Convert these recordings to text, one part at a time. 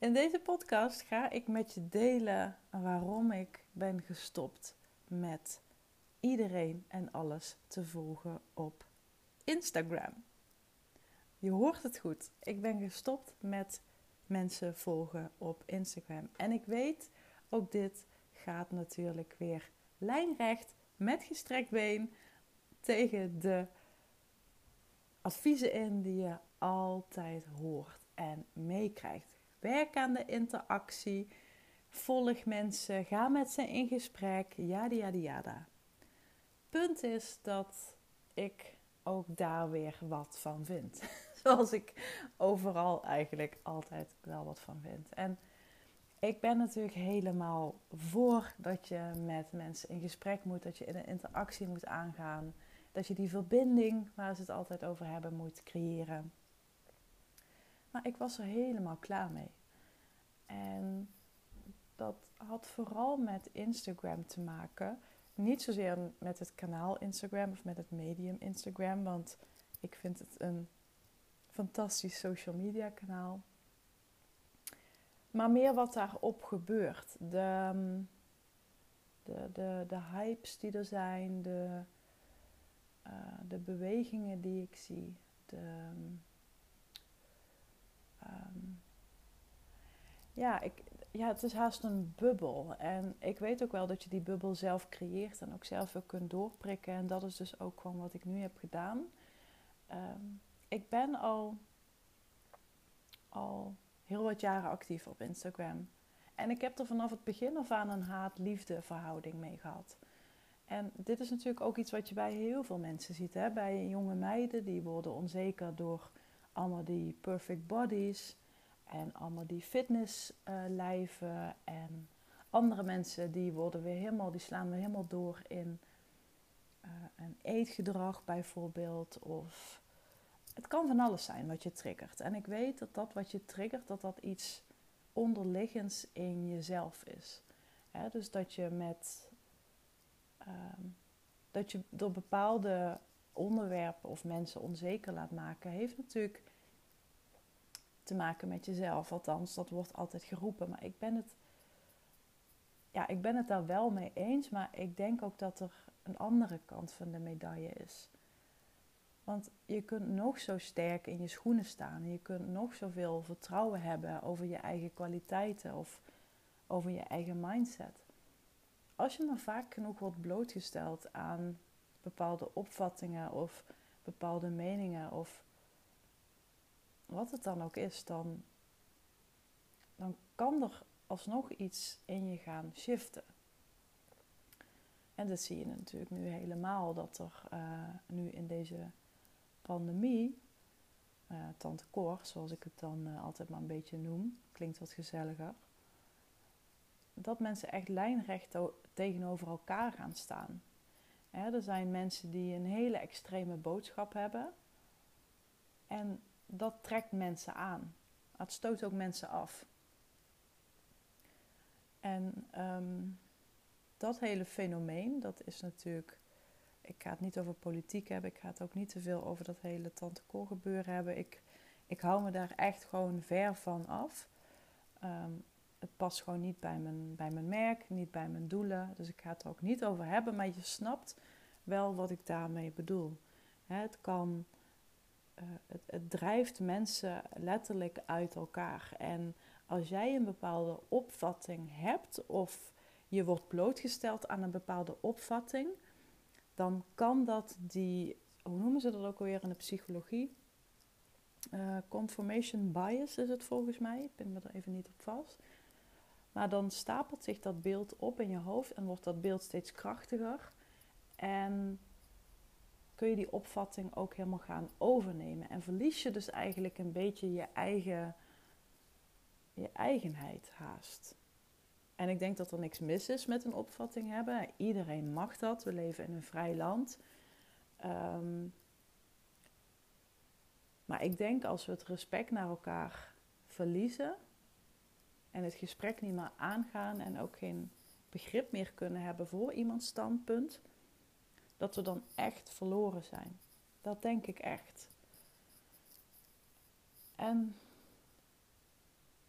In deze podcast ga ik met je delen waarom ik ben gestopt met iedereen en alles te volgen op Instagram. Je hoort het goed. Ik ben gestopt met mensen volgen op Instagram. En ik weet, ook dit gaat natuurlijk weer lijnrecht met gestrekt been tegen de adviezen in die je altijd hoort en meekrijgt. Werk aan de interactie, volg mensen, ga met ze in gesprek, yada yada yada. Punt is dat ik ook daar weer wat van vind. Zoals ik overal eigenlijk altijd wel wat van vind. En ik ben natuurlijk helemaal voor dat je met mensen in gesprek moet, dat je in een interactie moet aangaan, dat je die verbinding waar ze het altijd over hebben moet creëren. Maar ik was er helemaal klaar mee. En dat had vooral met Instagram te maken. Niet zozeer met het kanaal Instagram of met het medium Instagram, want ik vind het een fantastisch social media kanaal. Maar meer wat daarop gebeurt. De, de, de, de hypes die er zijn, de, uh, de bewegingen die ik zie. De, um, ja, ik, ja, het is haast een bubbel. En ik weet ook wel dat je die bubbel zelf creëert en ook zelf weer kunt doorprikken. En dat is dus ook gewoon wat ik nu heb gedaan. Um, ik ben al, al heel wat jaren actief op Instagram. En ik heb er vanaf het begin af aan een haat-liefde verhouding mee gehad. En dit is natuurlijk ook iets wat je bij heel veel mensen ziet. Hè? Bij jonge meiden, die worden onzeker door allemaal die perfect bodies. En allemaal die fitnesslijven. Uh, en andere mensen die worden weer helemaal, die slaan weer helemaal door in uh, een eetgedrag bijvoorbeeld. Of het kan van alles zijn wat je triggert. En ik weet dat dat wat je triggert, dat dat iets onderliggends in jezelf is. dus dat je met uh, dat je door bepaalde onderwerpen of mensen onzeker laat maken, heeft natuurlijk te maken met jezelf. Althans, dat wordt altijd geroepen. Maar ik ben het, ja, ik ben het daar wel mee eens. Maar ik denk ook dat er een andere kant van de medaille is. Want je kunt nog zo sterk in je schoenen staan. En je kunt nog zoveel vertrouwen hebben over je eigen kwaliteiten of over je eigen mindset. Als je maar vaak genoeg wordt blootgesteld aan bepaalde opvattingen of bepaalde meningen of wat het dan ook is, dan, dan kan er alsnog iets in je gaan shiften. En dat zie je natuurlijk nu helemaal, dat er uh, nu in deze pandemie, uh, tante Cor, zoals ik het dan uh, altijd maar een beetje noem, klinkt wat gezelliger, dat mensen echt lijnrecht tegenover elkaar gaan staan. Er zijn mensen die een hele extreme boodschap hebben en dat trekt mensen aan. Het stoot ook mensen af. En um, dat hele fenomeen, dat is natuurlijk. Ik ga het niet over politiek hebben. Ik ga het ook niet te veel over dat hele tante gebeuren hebben. Ik, ik hou me daar echt gewoon ver van af. Um, het past gewoon niet bij mijn, bij mijn merk, niet bij mijn doelen. Dus ik ga het er ook niet over hebben. Maar je snapt wel wat ik daarmee bedoel. het kan eh, het, het, drijft mensen letterlijk uit elkaar. En als jij een bepaalde opvatting hebt of je wordt blootgesteld aan een bepaalde opvatting, dan kan dat die, hoe noemen ze dat ook alweer in de psychologie? Uh, confirmation bias is het volgens mij, ik ben me er even niet op vast. Maar dan stapelt zich dat beeld op in je hoofd en wordt dat beeld steeds krachtiger. En kun je die opvatting ook helemaal gaan overnemen. En verlies je dus eigenlijk een beetje je eigen, je eigenheid haast. En ik denk dat er niks mis is met een opvatting hebben. Iedereen mag dat. We leven in een vrij land. Ehm, maar ik denk als we het respect naar elkaar verliezen en het gesprek niet meer aangaan en ook geen begrip meer kunnen hebben voor iemands standpunt, dat we dan echt verloren zijn. Dat denk ik echt. En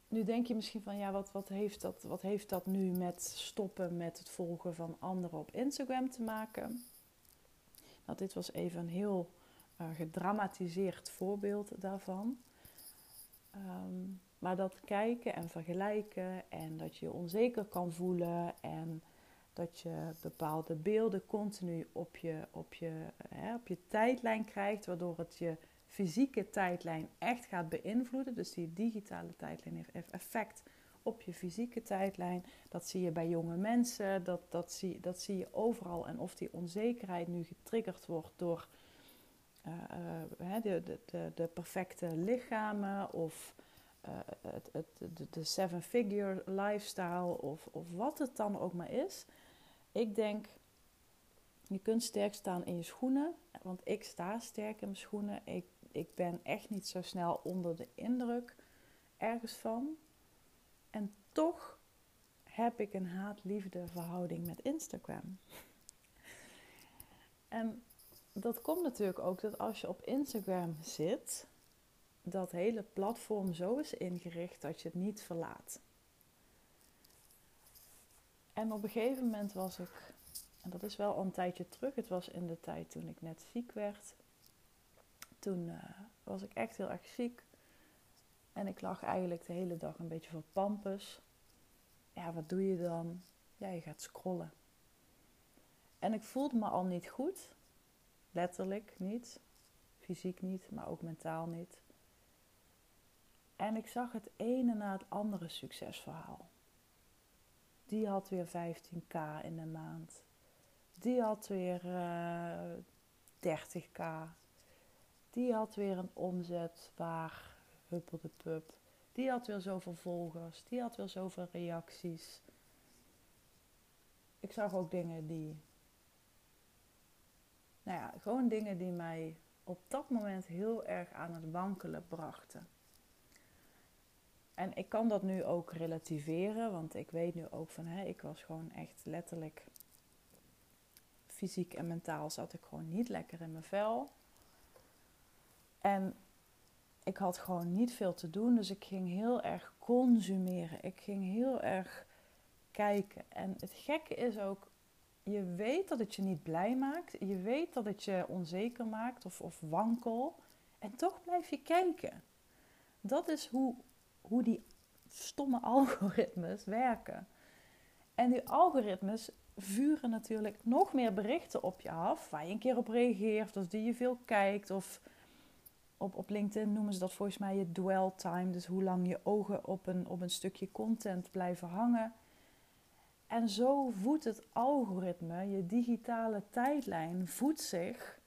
nu denk je misschien van ja, wat, wat, heeft dat, wat heeft dat nu met stoppen met het volgen van anderen op Instagram te maken? Nou, dit was even een heel uh, gedramatiseerd voorbeeld daarvan. Ehm, maar dat kijken en vergelijken en dat je je onzeker kan voelen en dat je bepaalde beelden continu op je, op je, hè, op je tijdlijn krijgt, waardoor het je fysieke tijdlijn echt gaat beïnvloeden. Dus die digitale tijdlijn heeft effect op je fysieke tijdlijn. Dat zie je bij jonge mensen, dat, dat, zie, dat zie je overal. En of die onzekerheid nu getriggerd wordt door uh, uh, de, de, de, perfecte lichamen of uh, het, het, de, de seven-figure lifestyle of, of wat het dan ook maar is. Ik denk, je kunt sterk staan in je schoenen, want ik sta sterk in mijn schoenen. Ik ik ben echt niet zo snel onder de indruk ergens van. En toch heb ik een haat-liefde verhouding met Instagram. en dat komt natuurlijk ook dat als je op Instagram zit, dat hele platform zo is ingericht dat je het niet verlaat. En op een gegeven moment was ik, en dat is wel al een tijdje terug, het was in de tijd toen ik net ziek werd, toen uh, was ik echt heel erg ziek. En ik lag eigenlijk de hele dag een beetje voor pampus. Ja, wat doe je dan? Ja, je gaat scrollen. En ik voelde me al niet goed. Letterlijk niet. Fysiek niet, maar ook mentaal niet. En ik zag het ene na het andere succesverhaal. Die had weer 15k in de maand. Die had weer uh, eh, 30k. Die had weer een omzet waar huppelde pup. Die had weer zoveel volgers. Die had weer zoveel reacties. Ik zag ook dingen die. Nou ja, gewoon dingen die mij op dat moment heel erg aan het wankelen brachten. En ik kan dat nu ook relativeren, want ik weet nu ook van hé, ik was gewoon echt letterlijk fysiek en mentaal zat ik gewoon niet lekker in mijn vel. En ik had gewoon niet veel te doen, dus ik ging heel erg consumeren. Ik ging heel erg kijken. En het gekke is ook, je weet dat het je niet blij maakt. Je weet dat het je onzeker maakt of, of wankel. En toch blijf je kijken. Dat is hoe, hoe die stomme algoritmes werken. En die algoritmes vuren natuurlijk nog meer berichten op je af, waar je een keer op reageert, of die je veel kijkt, of op, op LinkedIn noemen ze dat volgens mij je dwell time. Dus hoe lang je ogen op een, op een stukje content blijven hangen. En zo voedt het algoritme, je digitale tijdlijn, voedt zich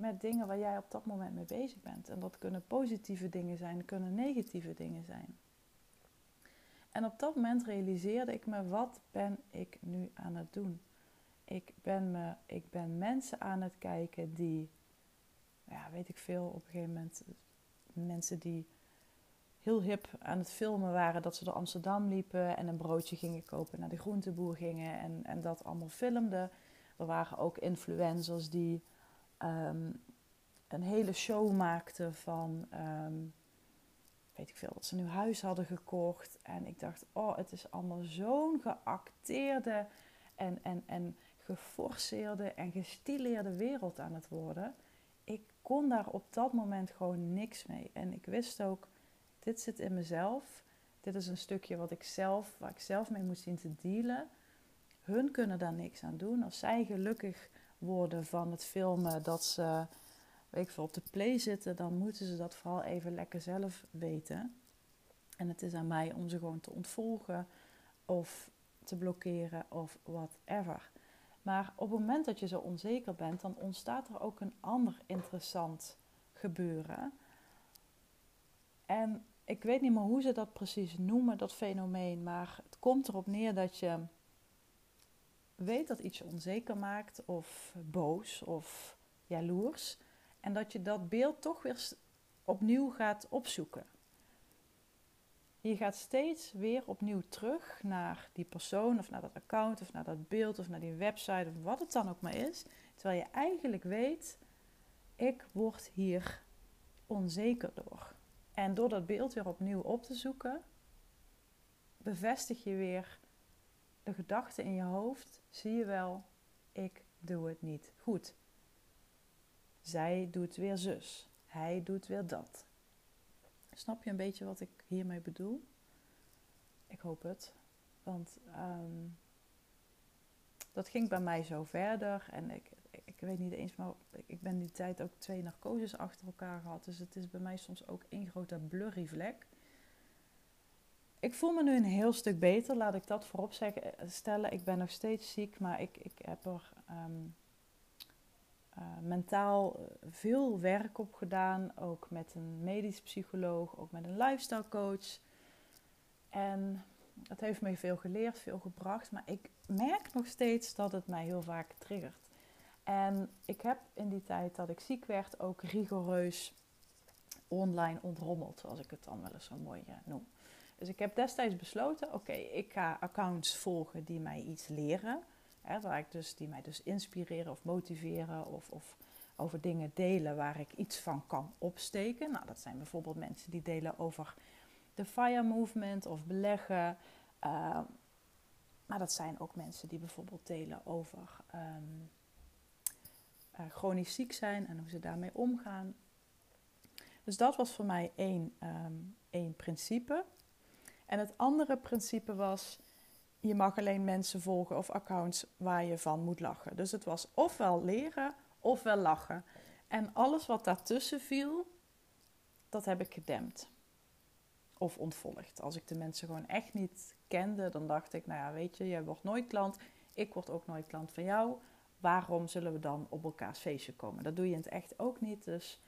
met dingen waar jij op dat moment mee bezig bent. En dat kunnen positieve dingen zijn, kunnen negatieve dingen zijn. En op dat moment realiseerde ik me, wat ben ik nu aan het doen? Ik ben, me, ik ben mensen aan het kijken die ja, weet ik veel, op een gegeven moment mensen die heel hip aan het filmen waren dat ze door Amsterdam liepen en een broodje gingen kopen, naar de groenteboer gingen en, en dat allemaal filmden. Er waren ook influencers die ehm, een hele show maakten van, um, weet ik veel, dat ze een huis hadden gekocht. En ik dacht, oh, het is allemaal zo'n geacteerde en, en, en geforceerde en gestileerde wereld aan het worden kon daar op dat moment gewoon niks mee. En ik wist ook, dit zit in mezelf. Dit is een stukje wat ik zelf, waar ik zelf mee moet zien te dealen. Hun kunnen daar niks aan doen. Als zij gelukkig worden van het filmen dat ze weet ik op de play zitten, dan moeten ze dat vooral even lekker zelf weten. En het is aan mij om ze gewoon te ontvolgen of te blokkeren of whatever. Maar op het moment dat je zo onzeker bent, dan ontstaat er ook een ander interessant gebeuren. En ik weet niet meer hoe ze dat precies noemen, dat fenomeen, maar het komt erop neer dat je weet dat iets je onzeker maakt, of boos of jaloers, en dat je dat beeld toch weer opnieuw gaat opzoeken. Je gaat steeds weer opnieuw terug naar die persoon of naar dat account of naar dat beeld of naar die website of wat het dan ook maar is. Terwijl je eigenlijk weet, ik word hier onzeker door. En door dat beeld weer opnieuw op te zoeken, bevestig je weer de gedachte in je hoofd. Zie je wel, ik doe het niet goed. Zij doet weer zus. Hij doet weer dat. Snap je een beetje wat ik hiermee bedoel? Ik hoop het. Want ehm, dat ging bij mij zo verder. En ik, ik weet niet eens, maar ik ben die tijd ook twee narcoses achter elkaar gehad. Dus het is bij mij soms ook één grote blurry vlek. Ik voel me nu een heel stuk beter, laat ik dat voorop zeggen, eh, stellen. Ik ben nog steeds ziek, maar ik, ik heb er ehm, eh, mentaal eh, veel werk op gedaan. Ook met een medisch psycholoog, ook met een lifestyle coach. En het heeft me veel geleerd, veel gebracht. Maar ik merk nog steeds dat het mij heel vaak triggert. En ik heb in die tijd dat ik ziek werd ook rigoureus online ontrommeld, zoals ik het dan wel eens zo mooi noem. Dus ik heb destijds besloten, oké, ik ga accounts volgen die mij iets leren. Hè, ik dus, die mij dus inspireren of motiveren of, of over dingen delen waar ik iets van kan opsteken. Nou, dat zijn bijvoorbeeld mensen die delen over de FIRE movement of beleggen. Uh, maar dat zijn ook mensen die bijvoorbeeld delen over um, uh, chronisch ziek zijn en hoe ze daarmee omgaan. Dus dat was voor mij één, um, één principe. En het andere principe was, je mag alleen mensen volgen of accounts waar je van moet lachen. Dus het was ofwel leren ofwel lachen. En alles wat daartussen viel, dat heb ik gedempt. Of ontvolgd. Als ik de mensen gewoon echt niet kende, dan dacht ik, nou ja, weet je, jij wordt nooit klant. Ik word ook nooit klant van jou. Waarom zullen we dan op elkaars feestje komen? Dat doe je in het echt ook niet, dus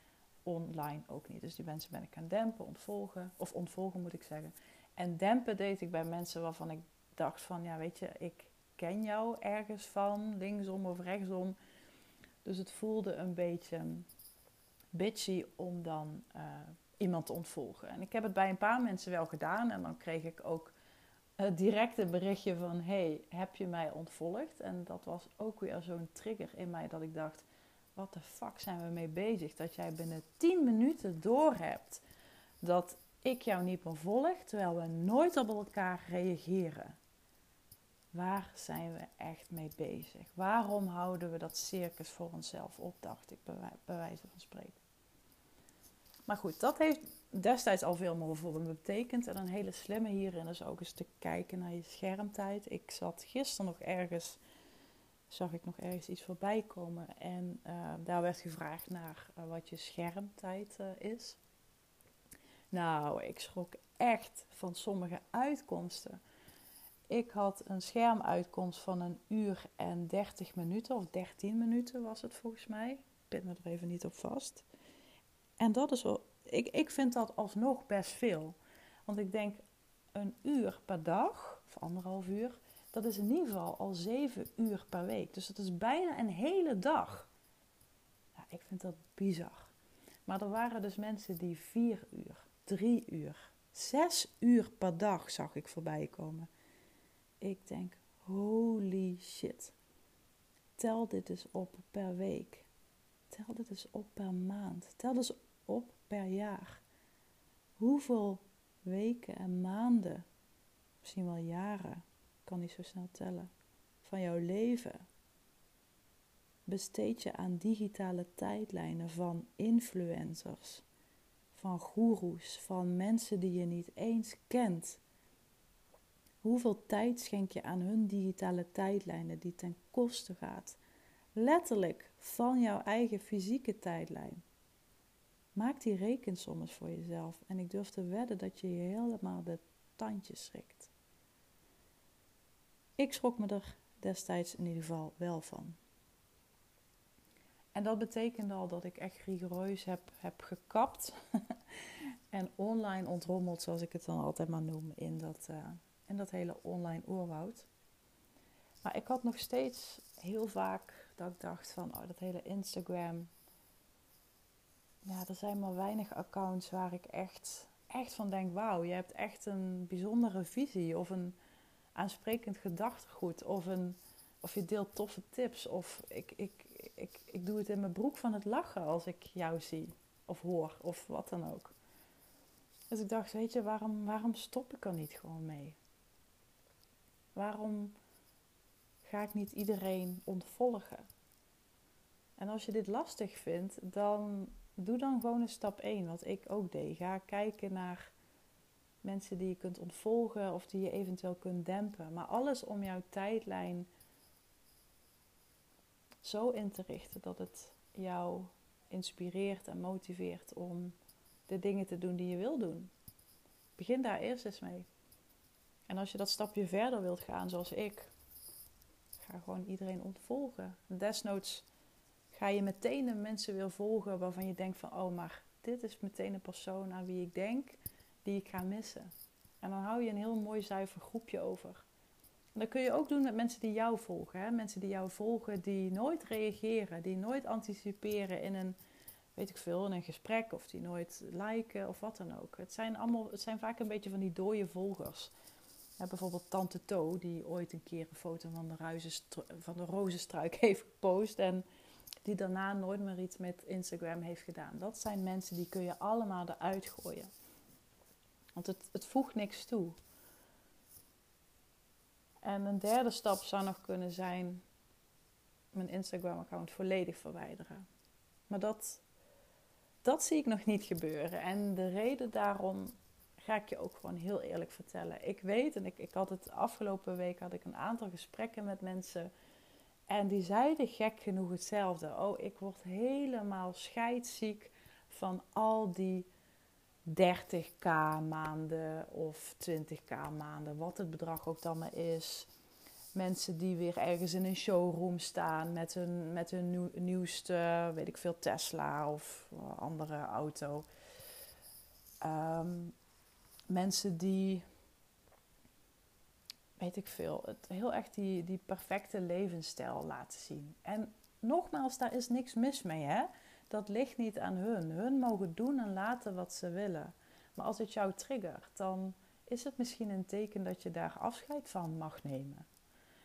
online ook niet. Dus die mensen ben ik gaan dempen, ontvolgen. Of ontvolgen moet ik zeggen. En dempen deed ik bij mensen waarvan ik dacht van, ja weet je, ik ken jou ergens van, linksom of rechtsom. Dus het voelde een beetje bitchy om dan uh, iemand te ontvolgen. En ik heb het bij een paar mensen wel gedaan en dan kreeg ik ook uh, direct berichtje van, hey, heb je mij ontvolgd? En dat was ook weer zo'n trigger in mij dat ik dacht, wat de fuck zijn we mee bezig? Dat jij binnen 10 minuten door hebt dat ik jou niet meer volg, terwijl we nooit op elkaar reageren. Waar zijn we echt mee bezig? Waarom houden we dat circus voor onszelf op, dacht ik, bij wijze van spreken. Maar goed, dat heeft destijds al veel meer voor me betekend. En een hele slimme hierin is ook eens te kijken naar je schermtijd. Ik zat gisteren nog ergens, zag ik nog ergens iets voorbij komen. En uh, daar werd gevraagd naar uh, wat je schermtijd uh, is. Nou, ik schrok echt van sommige uitkomsten. Ik had een schermuitkomst van een uur en 30 minuten, of 13 minuten was het volgens mij. Ik pin me er even niet op vast. En dat is wel, ik, ik vind dat alsnog best veel. Want ik denk, een uur per dag, of anderhalf uur, dat is in ieder geval al zeven uur per week. Dus dat is bijna een hele dag. Ja, ik vind dat bizar. Maar er waren dus mensen die vier uur, drie uur, zes uur per dag zag ik voorbij komen. Ik denk, holy shit. Tel dit eens op per week. Tel dit eens op per maand. Tel eens op per jaar. Hoeveel weken en maanden, misschien wel jaren, kan niet zo snel tellen, van jouw leven besteed je aan digitale tijdlijnen van influencers, van goeroes, van mensen die je niet eens kent. Hoeveel tijd schenk je aan hun digitale tijdlijnen die ten koste gaat? Letterlijk van jouw eigen fysieke tijdlijn. Maak die rekensom eens voor jezelf en ik durf te wedden dat je je helemaal de tandjes schrikt. Ik schrok me er destijds in ieder geval wel van. En dat betekende al dat ik echt rigoureus heb, heb gekapt. En online ontrommeld, zoals ik het dan altijd maar noem, in dat, uh, in dat hele online oerwoud. Maar ik had nog steeds heel vaak dat ik dacht van, oh, dat hele Instagram. Ja, er zijn maar weinig accounts waar ik echt, echt van denk, wauw, je hebt echt een bijzondere visie of een aansprekend gedachtegoed of, een, of je deelt toffe tips of ik, ik, ik, ik doe het in mijn broek van het lachen als ik jou zie of hoor of wat dan ook. Dus ik dacht, weet je, waarom, waarom stop ik er niet gewoon mee? Waarom ga ik niet iedereen ontvolgen? En als je dit lastig vindt, dan doe dan gewoon een stap 1, wat ik ook deed. Ga kijken naar mensen die je kunt ontvolgen of die je eventueel kunt dempen. Maar alles om jouw tijdlijn zo in te richten dat het jou inspireert en motiveert om de dingen te doen die je wil doen. Begin daar eerst eens mee. En als je dat stapje verder wilt gaan, zoals ik, ga gewoon iedereen ontvolgen. Desnoods ga je meteen de mensen weer volgen waarvan je denkt van, oh, maar dit is meteen een persoon aan wie ik denk die ik ga missen. En dan hou je een heel mooi zuiver groepje over. Dat kun je ook doen met mensen die jou volgen. Hè? Mensen die jou volgen, die nooit reageren, die nooit anticiperen in een, weet ik veel, in een gesprek of die nooit liken of wat dan ook. Het zijn, allemaal, het zijn vaak een beetje van die dode volgers. Bijvoorbeeld Tante To, die ooit een keer een foto van de, van de rozenstruik heeft gepost en die daarna nooit meer iets met Instagram heeft gedaan. Dat zijn mensen die kun je allemaal eruit gooien. Want het, het voegt niks toe. En een derde stap zou nog kunnen zijn mijn Instagram-account volledig verwijderen. Maar dat, dat zie ik nog niet gebeuren. En de reden daarom ga ik je ook gewoon heel eerlijk vertellen. Ik weet, en ik, ik had het afgelopen week had ik een aantal gesprekken met mensen. En die zeiden gek genoeg hetzelfde. Oh, ik word helemaal scheidsziek van al die 30k maanden of 20k maanden, wat het bedrag ook dan maar is. Mensen die weer ergens in een showroom staan met hun, met hun nieuwste, weet ik veel, Tesla of andere auto. Ehm, mensen die, weet ik veel, het heel echt die, die perfecte levensstijl laten zien. En nogmaals, daar is niks mis mee, hè? Dat ligt niet aan hun. Hun mogen doen en laten wat ze willen. Maar als het jou triggert, dan is het misschien een teken dat je daar afscheid van mag nemen.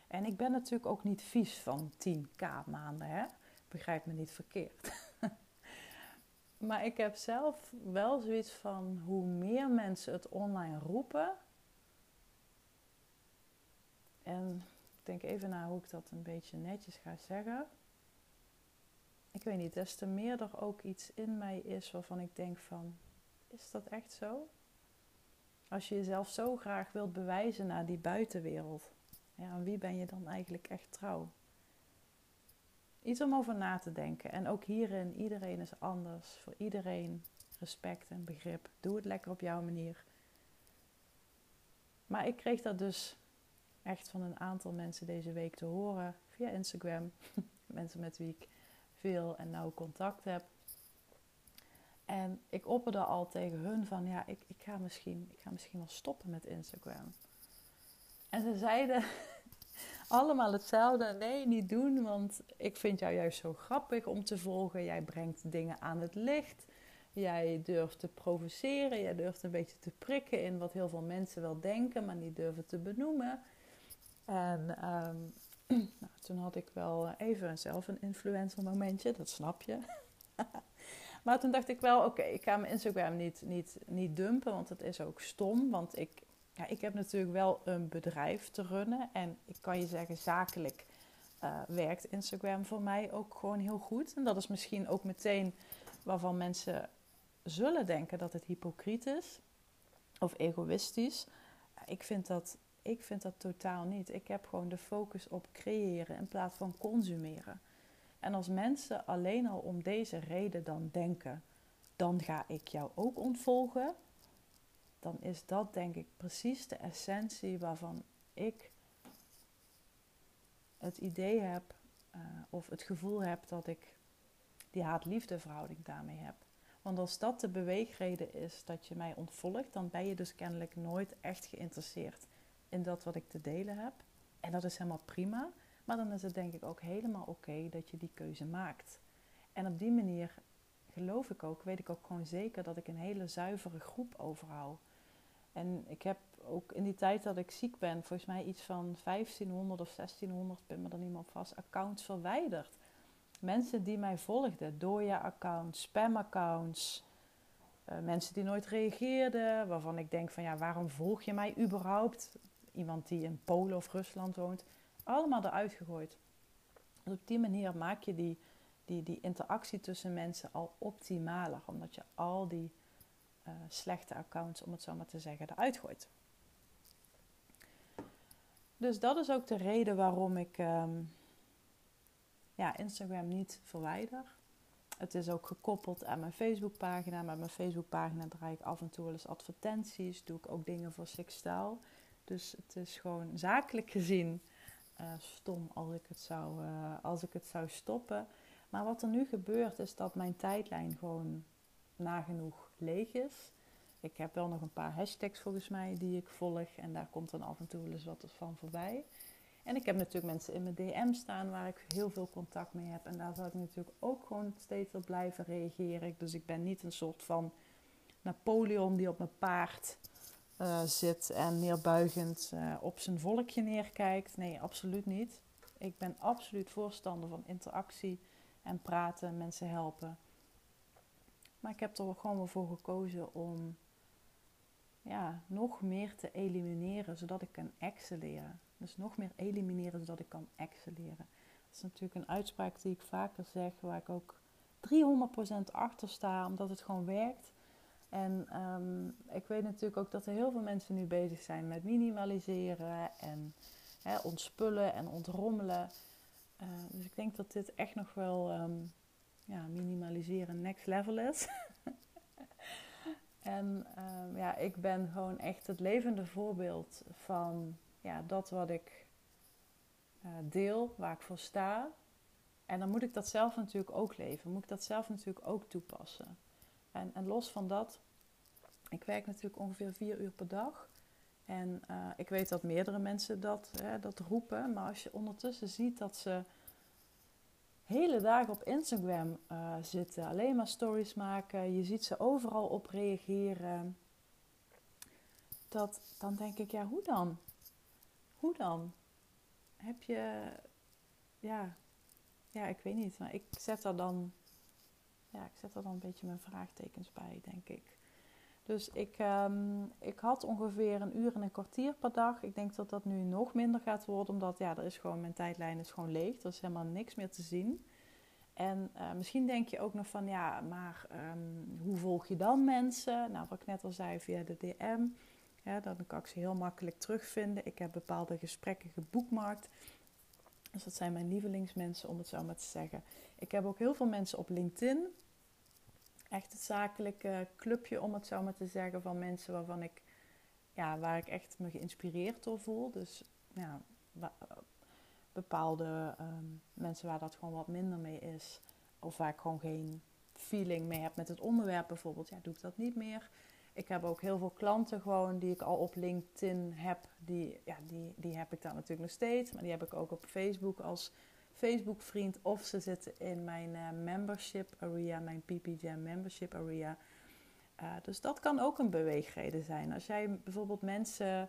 En ik ben natuurlijk ook niet vies van 10k maanden, hè? Begrijp me niet verkeerd. maar ik heb zelf wel zoiets van hoe meer mensen het online roepen. En ik denk even na hoe ik dat een beetje netjes ga zeggen ik weet niet, des te meer er ook iets in mij is waarvan ik denk van, is dat echt zo? Als je jezelf zo graag wilt bewijzen naar die buitenwereld, ja, aan wie ben je dan eigenlijk echt trouw? Iets om over na te denken. En ook hierin, iedereen is anders. Voor iedereen respect en begrip. Doe het lekker op jouw manier. Maar ik kreeg dat dus echt van een aantal mensen deze week te horen via Instagram. mensen met wie ik veel en nauw contact heb. En ik opperde al tegen hun van ja, ik, ik, ga misschien, ik ga misschien wel stoppen met Instagram. En ze zeiden allemaal hetzelfde. Nee, niet doen, want ik vind jou juist zo grappig om te volgen. Jij brengt dingen aan het licht. Jij durft te provoceren. Jij durft een beetje te prikken in wat heel veel mensen wel denken, maar niet durven te benoemen. En um, nou, toen had ik wel even zelf een influencer momentje, dat snap je. maar toen dacht ik wel, oké, ik ga mijn Instagram niet, niet, niet dumpen, want dat is ook stom. Want ik, ja, ik heb natuurlijk wel een bedrijf te runnen. En ik kan je zeggen, zakelijk uh, werkt Instagram voor mij ook gewoon heel goed. En dat is misschien ook meteen waarvan mensen zullen denken dat het hypocriet is of egoïstisch. Ik vind dat ik vind dat totaal niet. Ik heb gewoon de focus op creëren in plaats van consumeren. En als mensen alleen al om deze reden dan denken, dan ga ik jou ook ontvolgen, dan is dat denk ik precies de essentie waarvan ik het idee heb uh, of het gevoel heb dat ik die haat-liefde verhouding daarmee heb. Want als dat de beweegreden is dat je mij ontvolgt, dan ben je dus kennelijk nooit echt geïnteresseerd in dat wat ik te delen heb. En dat is helemaal prima. Maar dan is het denk ik ook helemaal oké dat je die keuze maakt. En op die manier geloof ik ook, weet ik ook gewoon zeker dat ik een hele zuivere groep overhoud. En ik heb ook in die tijd dat ik ziek ben, volgens mij iets van 1500 of 1600, ben me dan op vast, accounts verwijderd. Mensen die mij volgden, doja-accounts, spam-accounts, uh, mensen die nooit reageerden, waarvan ik denk van ja, waarom volg je mij überhaupt? Iemand die in Polen of Rusland woont, allemaal eruit gegooid. Dus op die manier maak je die, die, die interactie tussen mensen al optimaler, omdat je al die uh, slechte accounts, om het zo maar te zeggen, eruit gooit. Dus dat is ook de reden waarom ik um, ja, Instagram niet verwijder. Het is ook gekoppeld aan mijn Facebookpagina. Met mijn Facebookpagina draai ik af en toe wel eens advertenties. Doe ik ook dingen voor Sixstyle. Dus het is gewoon zakelijk gezien uh, stom als ik, het zou, uh, als ik het zou stoppen. Maar wat er nu gebeurt is dat mijn tijdlijn gewoon nagenoeg leeg is. Ik heb wel nog een paar hashtags volgens mij die ik volg. En daar komt dan af en toe wel eens wat van voorbij. En ik heb natuurlijk mensen in mijn DM staan waar ik heel veel contact mee heb. En daar zal ik natuurlijk ook gewoon steeds op blijven reageren. Dus ik ben niet een soort van Napoleon die op mijn paard uh, zit en neerbuigend uh, op zijn volkje neerkijkt. Nee, absoluut niet. Ik ben absoluut voorstander van interactie en praten, mensen helpen. Maar ik heb er gewoon wel voor gekozen om ja, nog meer te elimineren, zodat ik kan excelleren. Dus nog meer elimineren, zodat ik kan excelleren. Dat is natuurlijk een uitspraak die ik vaker zeg, waar ik ook 300% achter sta, omdat het gewoon werkt. En um, ik weet natuurlijk ook dat er heel veel mensen nu bezig zijn met minimaliseren en hè, ontspullen en ontrommelen. Uh, dus ik denk dat dit echt nog wel um, ja, minimaliseren next level is. en um, ja, ik ben gewoon echt het levende voorbeeld van ja, dat wat ik uh, deel, waar ik voor sta. En dan moet ik dat zelf natuurlijk ook leven, moet ik dat zelf natuurlijk ook toepassen. En, los van dat, ik werk natuurlijk ongeveer vier uur per dag. En uh, ik weet dat meerdere mensen dat, hè, dat roepen. Maar als je ondertussen ziet dat ze hele dagen op Instagram uh, zitten, alleen maar stories maken, je ziet ze overal op reageren. Dat, dan denk ik, ja, hoe dan? Hoe dan? Heb je, ja, ja, ik weet niet, maar ik zet er dan, ja, ik zet er dan een beetje mijn vraagtekens bij, denk ik. Dus ik, um, ik had ongeveer een uur en een kwartier per dag. Ik denk dat dat nu nog minder gaat worden, omdat ja, er is gewoon, mijn tijdlijn is gewoon leeg. Er is helemaal niks meer te zien. En uh, misschien denk je ook nog van, ja, maar um, hoe volg je dan mensen? Nou, wat ik net al zei, via de DM. Dan kan ik ze heel makkelijk terugvinden. Ik heb bepaalde gesprekken geboekmarkt. Dus dat zijn mijn lievelingsmensen, om het zo maar te zeggen. Ik heb ook heel veel mensen op LinkedIn echt het zakelijke clubje, om het zo maar te zeggen, van mensen waarvan ik, ja, waar ik echt me geïnspireerd door voel. Dus bepaalde um, mensen waar dat gewoon wat minder mee is, of waar ik gewoon geen feeling mee heb met het onderwerp bijvoorbeeld, ja, doe ik dat niet meer. Ik heb ook heel veel klanten gewoon die ik al op LinkedIn heb. Die, ja, die, die heb ik daar natuurlijk nog steeds. Maar die heb ik ook op Facebook als Facebook vriend of ze zitten in mijn uh, membership area, mijn PP Jam membership area. Uh, dus dat kan ook een beweegreden zijn. Als jij bijvoorbeeld mensen.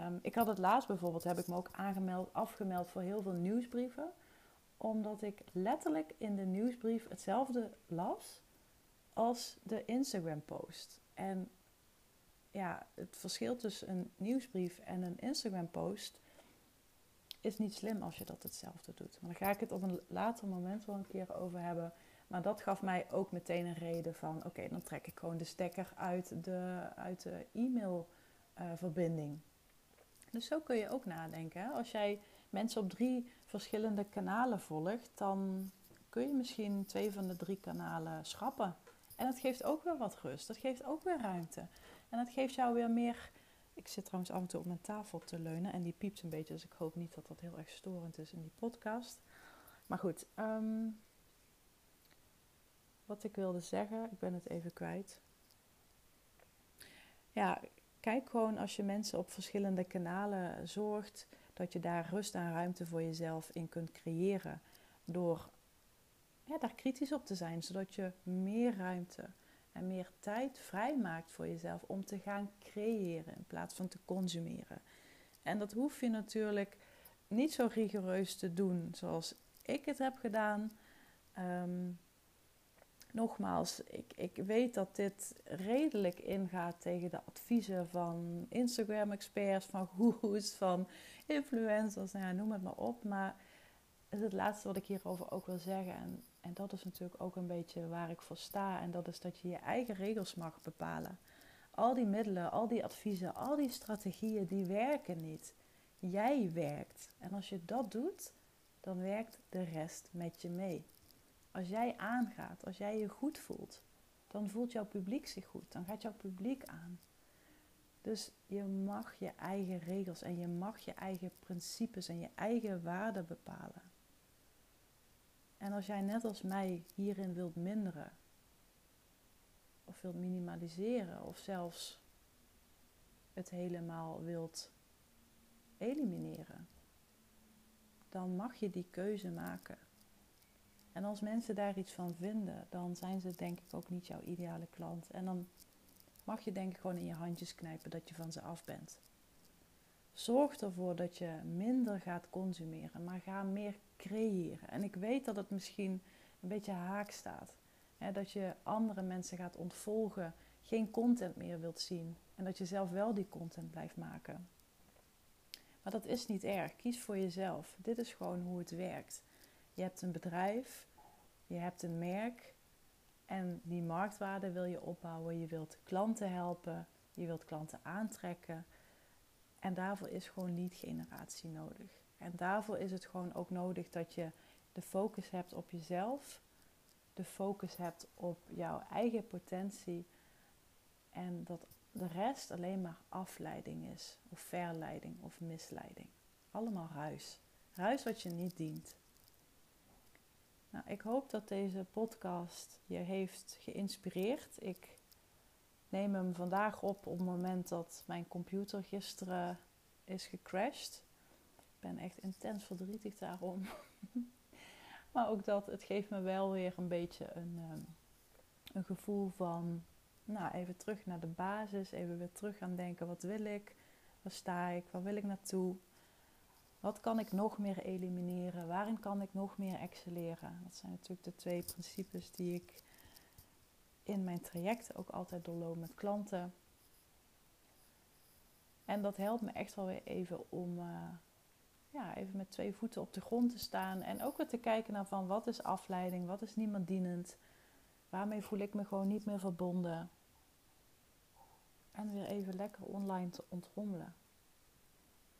Um, ik had het laatst bijvoorbeeld, heb ik me ook aangemeld, afgemeld voor heel veel nieuwsbrieven. Omdat ik letterlijk in de nieuwsbrief hetzelfde las als de Instagram post. En ja, het verschil tussen een nieuwsbrief en een Instagram post is niet slim als je dat hetzelfde doet. Maar daar ga ik het op een later moment wel een keer over hebben. Maar dat gaf mij ook meteen een reden van: oké, dan trek ik gewoon de stekker uit de, uit de e-mailverbinding. Uh, dus zo kun je ook nadenken. Als jij mensen op drie verschillende kanalen volgt, dan kun je misschien twee van de drie kanalen schrappen. En dat geeft ook weer wat rust. Dat geeft ook weer ruimte. En dat geeft jou weer meer ik zit trouwens af en toe op mijn tafel te leunen en die piept een beetje, dus ik hoop niet dat dat heel erg storend is in die podcast. Maar goed, um, wat ik wilde zeggen, ik ben het even kwijt. Ja, kijk gewoon als je mensen op verschillende kanalen zorgt, dat je daar rust en ruimte voor jezelf in kunt creëren. Door daar kritisch op te zijn, zodat je meer ruimte en meer tijd vrijmaakt voor jezelf om te gaan creëren in plaats van te consumeren. En dat hoef je natuurlijk niet zo rigoureus te doen zoals ik het heb gedaan. Ehm, nogmaals, ik, ik weet dat dit redelijk ingaat tegen de adviezen van Instagram-experts, van gurus, van influencers, nou ja, noem het maar op. Maar het is het laatste wat ik hierover ook wil zeggen. En, en dat is natuurlijk ook een beetje waar ik voor sta. En dat is dat je je eigen regels mag bepalen. Al die middelen, al die adviezen, al die strategieën, die werken niet. Jij werkt. En als je dat doet, dan werkt de rest met je mee. Als jij aangaat, als jij je goed voelt, dan voelt jouw publiek zich goed. Dan gaat jouw publiek aan. Dus je mag je eigen regels en je mag je eigen principes en je eigen waarden bepalen. En als jij net als mij hierin wilt minderen, of wilt minimaliseren, of zelfs het helemaal wilt elimineren, dan mag je die keuze maken. En als mensen daar iets van vinden, dan zijn ze denk ik ook niet jouw ideale klant. En dan mag je denk ik gewoon in je handjes knijpen dat je van ze af bent. Zorg ervoor dat je minder gaat consumeren, maar ga meer creëren. En ik weet dat het misschien een beetje haak staat. Hè, dat je andere mensen gaat ontvolgen, geen content meer wilt zien. En dat je zelf wel die content blijft maken. Maar dat is niet erg. Kies voor jezelf. Dit is gewoon hoe het werkt. Je hebt een bedrijf, je hebt een merk en die marktwaarde wil je opbouwen. Je wilt klanten helpen, je wilt klanten aantrekken. En daarvoor is gewoon lead generatie nodig. En daarvoor is het gewoon ook nodig dat je de focus hebt op jezelf, de focus hebt op jouw eigen potentie en dat de rest alleen maar afleiding is, of verleiding of misleiding. Allemaal ruis. Ruis wat je niet dient. Nou, ik hoop dat deze podcast je heeft geïnspireerd. Ik neem hem vandaag op op het moment dat mijn computer gisteren is gecrashed. Ben echt intens verdrietig daarom. maar ook dat, het geeft me wel weer een beetje een, ehm, een gevoel van, nou even terug naar de basis. Even weer terug gaan denken, wat wil ik? Waar sta ik? Waar wil ik naartoe? Wat kan ik nog meer elimineren? Waarin kan ik nog meer excelleren? Dat zijn natuurlijk de twee principes die ik in mijn traject ook altijd doorloop met klanten. En dat helpt me echt wel weer even om uh, ja, even met twee voeten op de grond te staan. En ook weer te kijken naar van wat is afleiding, wat is niemand dienend. Waarmee voel ik me gewoon niet meer verbonden. En weer even lekker online te ontrommelen.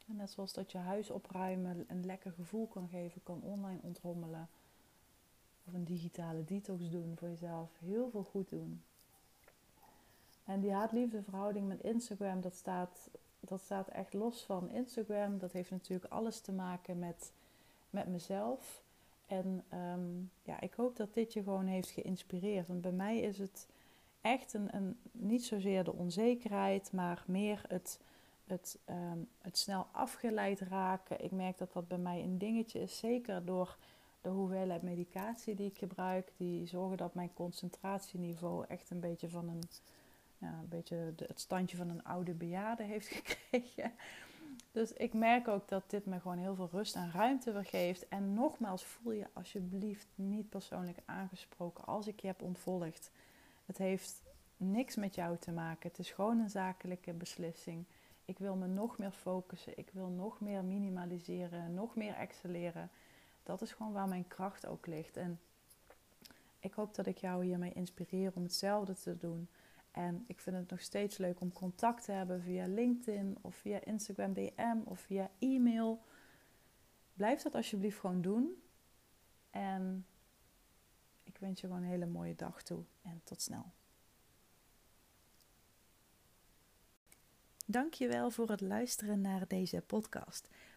En net zoals dat je huis opruimen een lekker gevoel kan geven, kan online ontrommelen. Of een digitale detox doen voor jezelf. Heel veel goed doen. En die haat-liefde verhouding met Instagram, dat staat, dat staat echt los van Instagram. Dat heeft natuurlijk alles te maken met, met mezelf. En um, ja, ik hoop dat dit je gewoon heeft geïnspireerd. Want bij mij is het echt een, een niet zozeer de onzekerheid, maar meer het het, ehm, het snel afgeleid raken. Ik merk dat dat bij mij een dingetje is, zeker door de hoeveelheid medicatie die ik gebruik. Die zorgen dat mijn concentratieniveau echt een beetje van een, ja, een beetje het standje van een oude bejaarde heeft gekregen. Dus ik merk ook dat dit me gewoon heel veel rust en ruimte weer geeft. En nogmaals, voel je alsjeblieft niet persoonlijk aangesproken als ik je heb ontvolgd. Het heeft niks met jou te maken. Het is gewoon een zakelijke beslissing. Ik wil me nog meer focussen. Ik wil nog meer minimaliseren, nog meer excelleren. Dat is gewoon waar mijn kracht ook ligt. En ik hoop dat ik jou hiermee inspireer om hetzelfde te doen. En ik vind het nog steeds leuk om contact te hebben via LinkedIn of via Instagram DM of via e-mail. Blijf dat alsjeblieft gewoon doen. En ik wens je gewoon een hele mooie dag toe en tot snel. Dankjewel voor het luisteren naar deze podcast.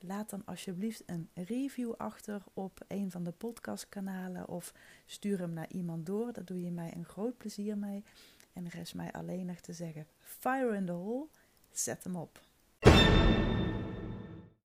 laat dan alsjeblieft een review achter op een van de podcastkanalen of stuur hem naar iemand door. Daar doe je mij een groot plezier mee. En er mij alleen nog te zeggen: fire in the hole, zet hem op.